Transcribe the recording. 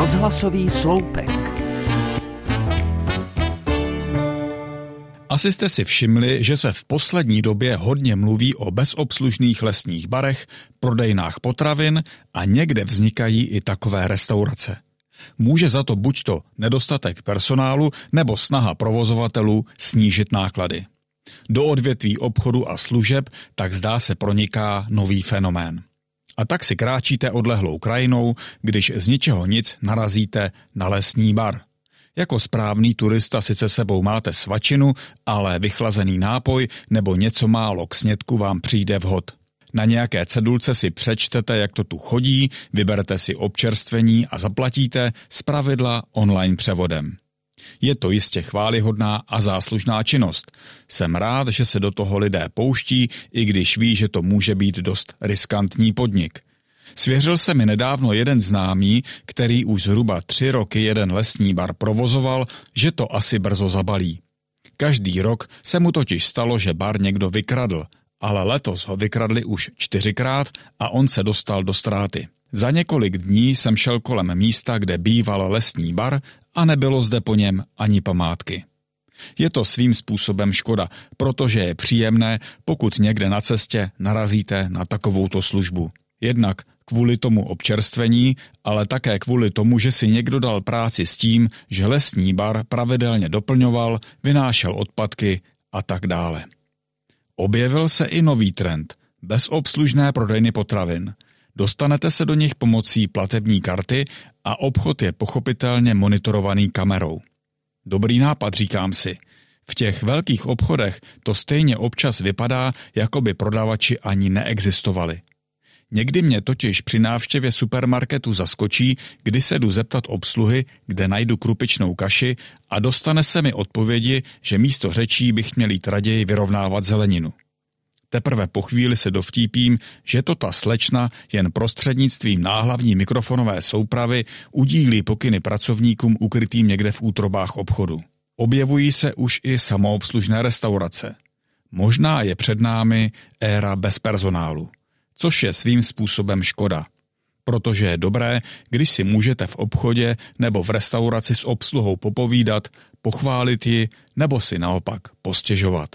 Rozhlasový sloupek. Asi jste si všimli, že se v poslední době hodně mluví o bezobslužných lesních barech, prodejnách potravin a někde vznikají i takové restaurace. Může za to buď to nedostatek personálu nebo snaha provozovatelů snížit náklady. Do odvětví obchodu a služeb tak zdá se proniká nový fenomén. A tak si kráčíte odlehlou krajinou, když z ničeho nic narazíte na lesní bar. Jako správný turista sice sebou máte svačinu, ale vychlazený nápoj nebo něco málo k snědku vám přijde vhod. Na nějaké cedulce si přečtete, jak to tu chodí, vyberete si občerstvení a zaplatíte z pravidla online převodem. Je to jistě chválihodná a záslužná činnost. Jsem rád, že se do toho lidé pouští, i když ví, že to může být dost riskantní podnik. Svěřil se mi nedávno jeden známý, který už zhruba tři roky jeden lesní bar provozoval, že to asi brzo zabalí. Každý rok se mu totiž stalo, že bar někdo vykradl, ale letos ho vykradli už čtyřikrát a on se dostal do ztráty. Za několik dní jsem šel kolem místa, kde býval lesní bar a nebylo zde po něm ani památky. Je to svým způsobem škoda, protože je příjemné, pokud někde na cestě narazíte na takovouto službu. Jednak kvůli tomu občerstvení, ale také kvůli tomu, že si někdo dal práci s tím, že lesní bar pravidelně doplňoval, vynášel odpadky a tak dále. Objevil se i nový trend – bezobslužné prodejny potravin – Dostanete se do nich pomocí platební karty a obchod je pochopitelně monitorovaný kamerou. Dobrý nápad, říkám si. V těch velkých obchodech to stejně občas vypadá, jako by prodavači ani neexistovali. Někdy mě totiž při návštěvě supermarketu zaskočí, kdy se jdu zeptat obsluhy, kde najdu krupičnou kaši a dostane se mi odpovědi, že místo řečí bych měl jít raději vyrovnávat zeleninu. Teprve po chvíli se dovtípím, že to ta slečna jen prostřednictvím náhlavní mikrofonové soupravy udílí pokyny pracovníkům ukrytým někde v útrobách obchodu. Objevují se už i samoobslužné restaurace. Možná je před námi éra bez personálu, což je svým způsobem škoda. Protože je dobré, když si můžete v obchodě nebo v restauraci s obsluhou popovídat, pochválit ji nebo si naopak postěžovat.